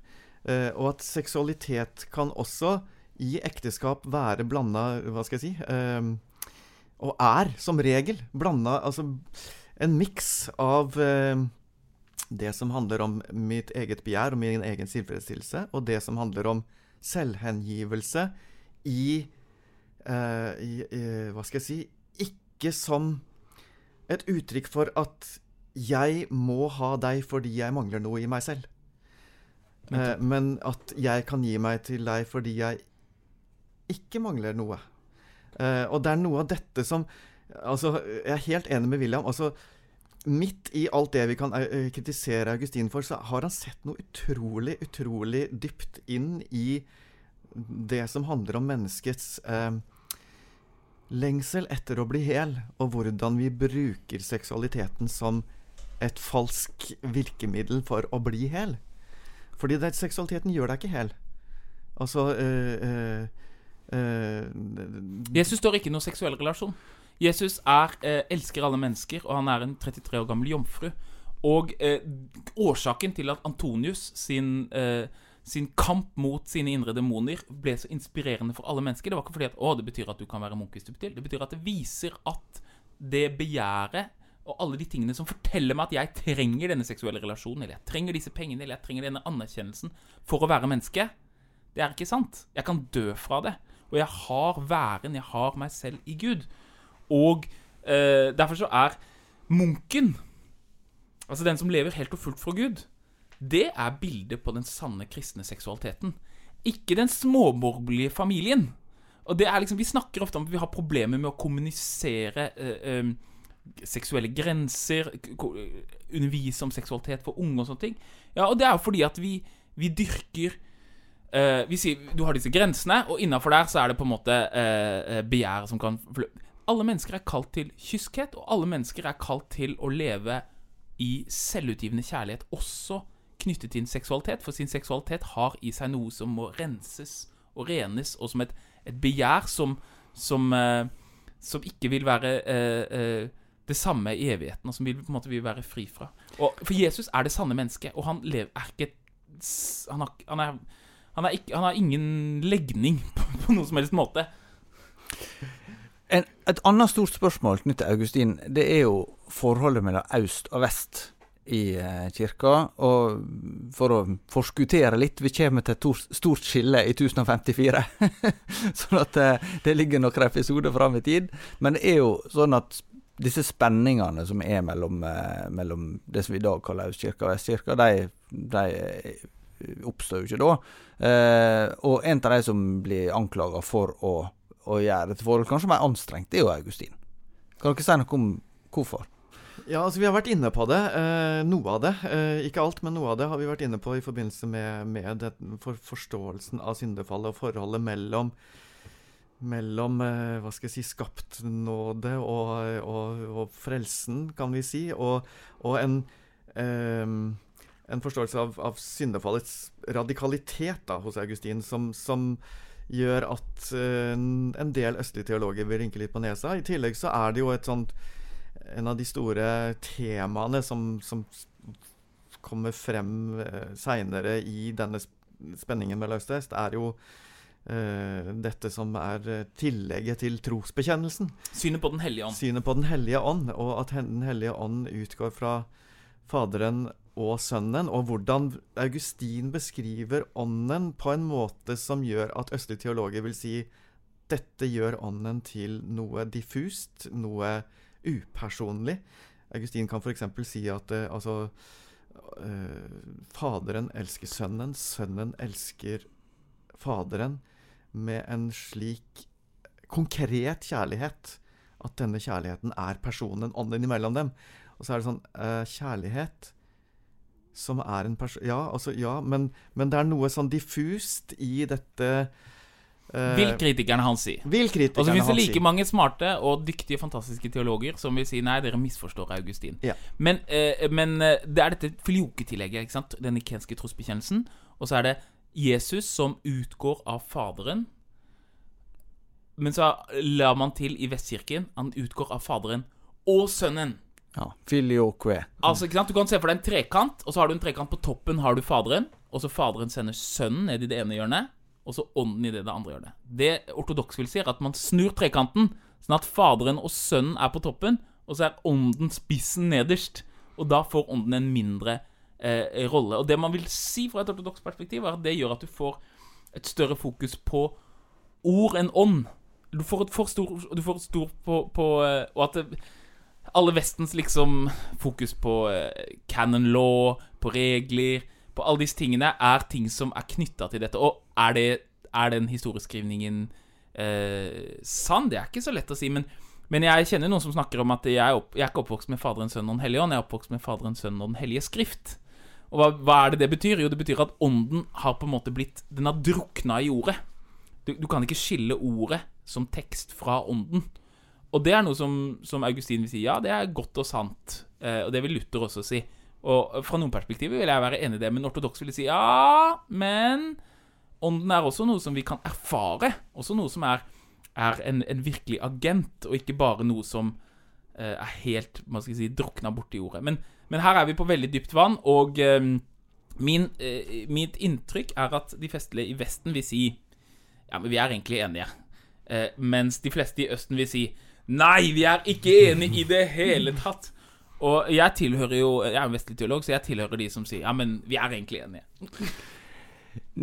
Eh, og at seksualitet kan også i ekteskap være blanda Hva skal jeg si? Og er som regel blanda Altså en miks av eh, det som handler om mitt eget begjær og min egen tilfredsstillelse, og det som handler om selvhengivelse i, eh, i, i Hva skal jeg si Ikke som et uttrykk for at jeg må ha deg fordi jeg mangler noe i meg selv. Eh, men at jeg kan gi meg til deg fordi jeg ikke mangler noe. Uh, og det er noe av dette som altså, Jeg er helt enig med William. altså Midt i alt det vi kan uh, kritisere Augustin for, så har han sett noe utrolig, utrolig dypt inn i det som handler om menneskets eh, lengsel etter å bli hel, og hvordan vi bruker seksualiteten som et falsk virkemiddel for å bli hel. Fordi det, seksualiteten gjør deg ikke hel. Altså øh, Uh, Jesus står ikke i noen seksuell relasjon. Jesus er, uh, elsker alle mennesker, og han er en 33 år gammel jomfru. Og uh, årsaken til at Antonius sin, sin, kamp mot sine indre demoner ble så inspirerende for alle mennesker, det var ikke fordi at å, det betyr at du kan være munk hvis du vil. Det betyr at det viser at det begjæret og alle de tingene som forteller meg at jeg trenger denne seksuelle relasjonen, eller jeg trenger disse pengene, eller jeg trenger denne anerkjennelsen for å være menneske, det er ikke sant. Jeg kan dø fra det. Og jeg har væren, jeg har meg selv i Gud. Og eh, derfor så er munken, altså den som lever helt og fullt fra Gud, det er bildet på den sanne kristne seksualiteten. Ikke den småborgerlige familien. Og det er liksom, Vi snakker ofte om at vi har problemer med å kommunisere eh, eh, seksuelle grenser, undervise om seksualitet for unge og sånne ting. Ja, Og det er jo fordi at vi, vi dyrker Uh, vi sier du har disse grensene, og innafor der så er det på en måte uh, begjæret som kan Alle mennesker er kalt til kyskhet, og alle mennesker er kalt til å leve i selvutgivende kjærlighet, også knyttet til seksualitet. For sin seksualitet har i seg noe som må renses og renes, og som et, et begjær som, som, uh, som, ikke vil være det samme i evigheten, og som vi på en måte vil være fri fra. Og, for Jesus er det sanne mennesket, og han lever, er ikke han, har, han er han, ikke, han har ingen legning på, på, noen som helst måte. En, et annet stort spørsmål knyttet til Augustin, det er jo forholdet mellom øst og vest i eh, kirka. Og for å forskuttere litt, vi kommer til et stort skille i 1054. sånn at eh, det ligger noen episoder fram i tid. Men det er jo sånn at disse spenningene som er mellom, eh, mellom det som vi i dag kaller Østkirka og Vestkirka, de, de oppstår jo ikke da. Eh, og en av de som blir anklaga for å, å gjøre dette forholdet kanskje mer anstrengt, det er jo Augustin. Kan dere si noe om hvorfor? Ja, altså Vi har vært inne på det. Eh, noe av det. Eh, ikke alt, men noe av det har vi vært inne på i forbindelse med, med det, for forståelsen av syndefallet og forholdet mellom mellom eh, hva skal jeg si, skapt nåde og, og, og frelsen, kan vi si, og, og en eh, en forståelse av, av syndefallets radikalitet da, hos Augustin, som, som gjør at uh, en del østlige teologer vil rynke litt på nesa. I tillegg så er det jo et sånt En av de store temaene som, som kommer frem uh, seinere i denne spenningen mellom øst og vest, er jo uh, dette som er tillegget til trosbekjennelsen. Synet på Den hellige ånd. Synet på Den hellige ånd, og at Den hellige ånd utgår fra Faderen og Sønnen, og hvordan Augustin beskriver ånden på en måte som gjør at østlige teologer vil si dette gjør ånden til noe diffust, noe upersonlig. Augustin kan f.eks. si at eh, altså eh, Faderen elsker Sønnen, Sønnen elsker Faderen med en slik konkret kjærlighet at denne kjærligheten er personen, ånden imellom dem. Og så er det sånn eh, Kjærlighet som er en person Ja, altså, ja, men, men det er noe sånn diffust i dette uh, Vil kritikerne hans si. Vil kritikerne Og så finnes det like si. mange smarte og dyktige, fantastiske teologer som vil si nei, dere misforstår Augustin. Ja. Men, uh, men uh, det er dette filioketillegget, ikke sant? den ikenske trosbekjennelsen. Og så er det Jesus som utgår av Faderen. Men så la man til i Vestkirken han utgår av Faderen og Sønnen. Ja. Filioque. Altså, ikke sant? Du kan se for deg en trekant, og så har du en trekant på toppen har du Faderen. Og så Faderen sender Sønnen ned i det ene hjørnet, og så Ånden i det, det andre hjørnet. Det ortodoks vil si, er at man snur trekanten, sånn at Faderen og Sønnen er på toppen, og så er Ånden spissen nederst. Og da får Ånden en mindre eh, rolle. Og det man vil si fra et ortodoks perspektiv, er at det gjør at du får et større fokus på ord enn ånd. Du får et for stor, du får et stor på, på eh, Og at det, alle Vestens liksom fokus på eh, canon law, på regler, på alle disse tingene, er ting som er knytta til dette. Og er, det, er den historieskrivningen eh, sann? Det er ikke så lett å si. Men, men jeg kjenner noen som snakker om at jeg er, opp, jeg er ikke oppvokst med Faderen, Sønnen og Den hellige ånd. Jeg er oppvokst med Faderen, Sønnen og Den hellige skrift. Og hva, hva er det det betyr? Jo, det betyr at ånden har på en måte blitt Den har drukna i ordet. Du, du kan ikke skille ordet som tekst fra ånden. Og det er noe som, som Augustin vil si, ja, det er godt og sant. Eh, og det vil Luther også si. Og fra noen perspektiver vil jeg være enig i det, men ortodoks vil si ja, men ånden er også noe som vi kan erfare. Også noe som er, er en, en virkelig agent, og ikke bare noe som eh, er helt man skal si, drukna borti ordet. Men, men her er vi på veldig dypt vann, og eh, min, eh, mitt inntrykk er at de festlige i Vesten vil si ja, men vi er egentlig enige. Eh, mens de fleste i Østen vil si Nei, vi er ikke enige i det hele tatt. Og jeg tilhører jo Jeg er en vestlig teolog, så jeg tilhører de som sier ja, men vi er egentlig enige.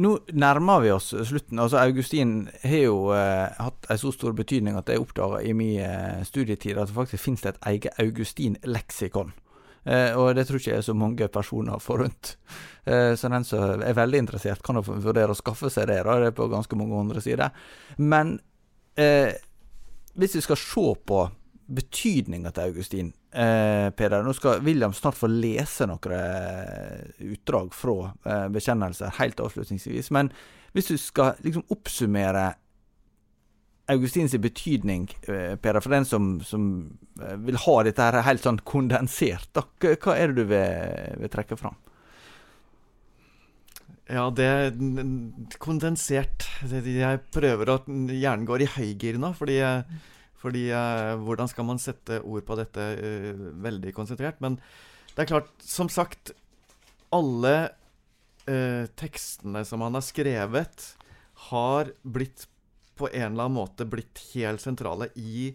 Nå nærmer vi oss slutten. Altså Augustin har jo eh, hatt en så stor betydning at jeg oppdaga i min eh, studietid at det faktisk finnes et eget Augustin-leksikon. Eh, og det tror ikke jeg er så mange personer forunt. Eh, så den som er veldig interessert, kan jo vurdere å skaffe seg det. Da. Det er på ganske mange hundre sider. Men eh, hvis vi skal se på betydninga til Augustin eh, Peder, nå skal William snart få lese noen eh, utdrag fra eh, bekjennelser, helt avslutningsvis. Men hvis du skal liksom oppsummere Augustins betydning, eh, Peder, for den som, som eh, vil ha dette her helt sånn kondensert, da, hva er det du vil, vil trekke fram? Ja, det er Kondensert Jeg prøver å Hjernen går i høygir nå, fordi, fordi eh, Hvordan skal man sette ord på dette eh, veldig konsentrert? Men det er klart, som sagt Alle eh, tekstene som han har skrevet, har blitt på en eller annen måte blitt helt sentrale i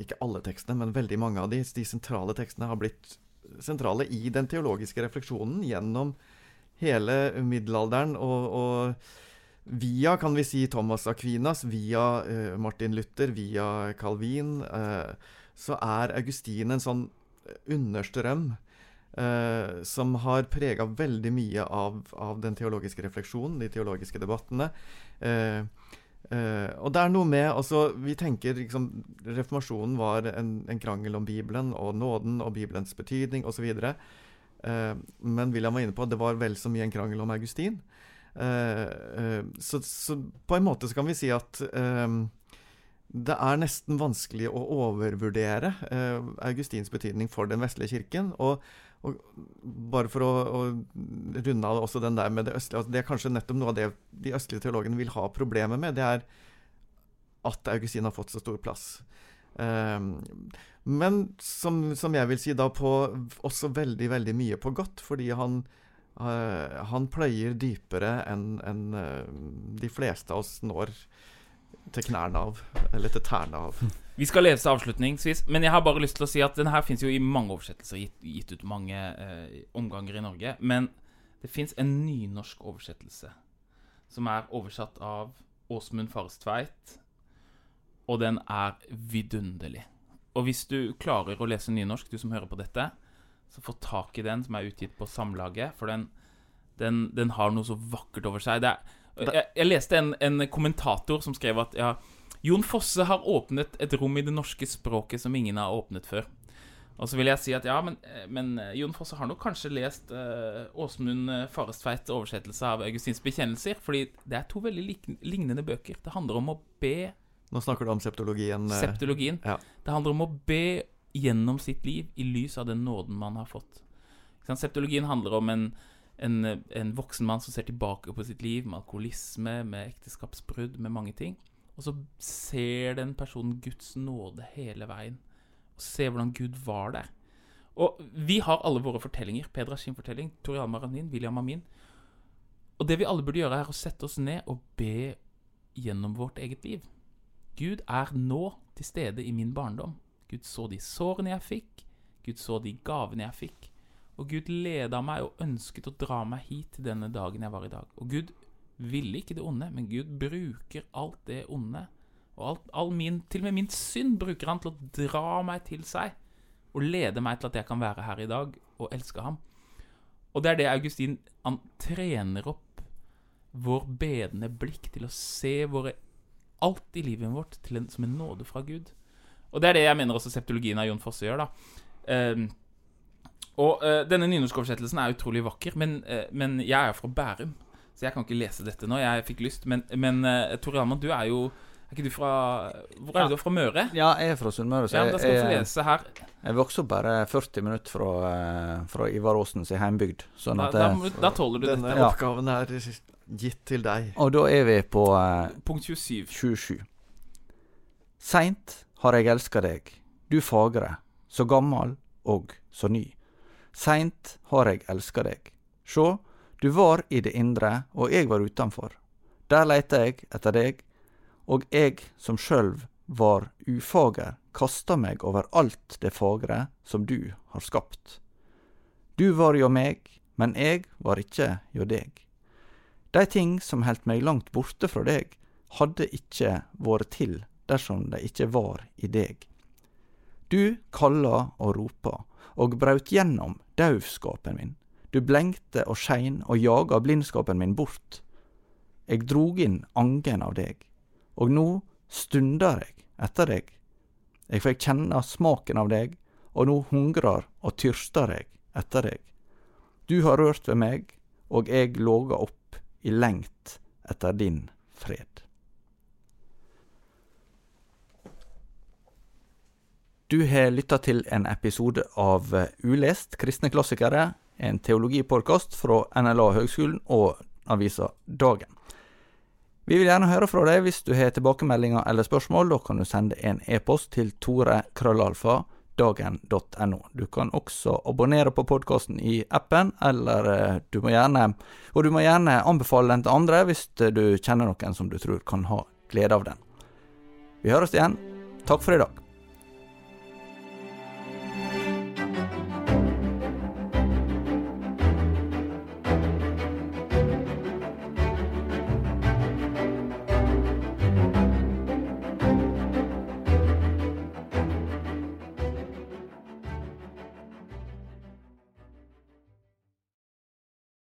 Ikke alle tekstene, men veldig mange av de, de sentrale tekstene har blitt sentrale i den teologiske refleksjonen gjennom hele middelalderen og, og via, kan vi si, Thomas Aquinas, via eh, Martin Luther, via Calvin, eh, så er Augustin en sånn understrøm eh, som har prega veldig mye av, av den teologiske refleksjonen, de teologiske debattene. Eh, eh, og det er noe med altså, Vi tenker liksom Reformasjonen var en, en krangel om Bibelen og nåden og Bibelens betydning osv. Uh, men William var inne på at det var vel så mye en krangel om Augustin. Eh, eh, så, så på en måte så kan vi si at eh, det er nesten vanskelig å overvurdere eh, Augustins betydning for den vestlige kirken. Og, og bare for å, å runde av også den der med det østlige altså Det er kanskje nettopp noe av det de østlige teologene vil ha problemer med. Det er at Augustin har fått så stor plass. Eh, men som, som jeg vil si da på også veldig, veldig mye på godt, fordi han Eh, han pløyer dypere enn en, eh, de fleste av oss når til knærne av. Eller til tærne av. Vi skal lese avslutningsvis, men jeg har bare lyst til å si at den her fins jo i mange oversettelser, gitt, gitt ut mange eh, omganger i Norge. Men det fins en nynorsk oversettelse som er oversatt av Åsmund Farestveit, og den er vidunderlig. Og hvis du klarer å lese nynorsk, du som hører på dette, så få tak i den som er utgitt på Samlaget, for den, den, den har noe så vakkert over seg. Er, jeg, jeg leste en, en kommentator som skrev at ja, Jon Fosse har åpnet et rom i det norske språket som ingen har åpnet før. Og så vil jeg si at ja, men, men Jon Fosse har nok kanskje lest uh, Åsmund Farestveit oversettelse av Augustins bekjennelser, fordi det er to veldig lignende bøker. Det handler om å be Nå snakker du om septologien. eh, Septologien. ja. Det handler om å be gjennom sitt liv i lys av den nåden man har fått. Septologien handler om en, en, en voksen mann som ser tilbake på sitt liv med alkoholisme, med ekteskapsbrudd, med mange ting. Og så ser den personen Guds nåde hele veien. Og ser hvordan Gud var der. Og vi har alle våre fortellinger. Pedra sin fortelling, Tor Hjalmar har min, William har min. Og det vi alle burde gjøre, er å sette oss ned og be gjennom vårt eget liv. Gud er nå til stede i min barndom. Gud så de sårene jeg fikk. Gud så de gavene jeg fikk. Og Gud leda meg og ønsket å dra meg hit til denne dagen jeg var i dag. Og Gud ville ikke det onde, men Gud bruker alt det onde. Og alt, all min, til og med min synd bruker han til å dra meg til seg. Og lede meg til at jeg kan være her i dag og elske ham. Og det er det Augustin Han trener opp vår bedende blikk til å se våre alt i livet vårt til en, som en nåde fra Gud. Og det er det jeg mener også septologien av Jon Fosse gjør, da. Um, og uh, denne nynorskoversettelsen er utrolig vakker, men, uh, men jeg er fra Bærum, så jeg kan ikke lese dette nå. Jeg fikk lyst, men, men uh, Tore Alman, du er jo Er ikke du fra Hvor er det du fra Møre? Ja, jeg er fra Sunnmøre, så Ja, Da skal du jeg, lese her. jeg vokste opp bare 40 minutter fra, eh, fra Ivar Aasens heimbygd. Sånn Da, at, da, må- da tåler du Denne dette. Ja. oppgaven er gitt til deg. og da er vi på eh, Punkt 27. 27. Seint har jeg elska deg, du fagre, så gammal og så ny. Seint har jeg elska deg. Sjå, du var i det indre, og jeg var utanfor. Der leita jeg etter deg, og jeg som sjølv var ufager, kasta meg over alt det fagre som du har skapt. Du var jo meg, men jeg var ikkje jo deg. De ting som heldt meg langt borte fra deg, hadde ikkje vore til dersom de ikkje var i deg. Du kalla og ropa, og braut gjennom dauvskapen min. Du blengte og skein og jaga blindskapen min bort. Eg drog inn angen av deg, og nå stunder eg etter deg. Eg fikk kjenne smaken av deg, og nå hungrar og tyrster eg etter deg. Du har rørt ved meg, og eg låga opp i lengt etter din fred. Du har lytta til en episode av Ulest kristne klassikere, en teologipodkast fra NLA Høgskolen og avisa Dagen. Vi vil gjerne høre fra deg hvis du har tilbakemeldinger eller spørsmål. Da kan du sende en e-post til tore.krøllalfa.dagen.no. Du kan også abonnere på podkasten i appen, eller eh, du må gjerne Og du må gjerne anbefale den til andre hvis du kjenner noen som du tror kan ha glede av den. Vi høres igjen. Takk for i dag.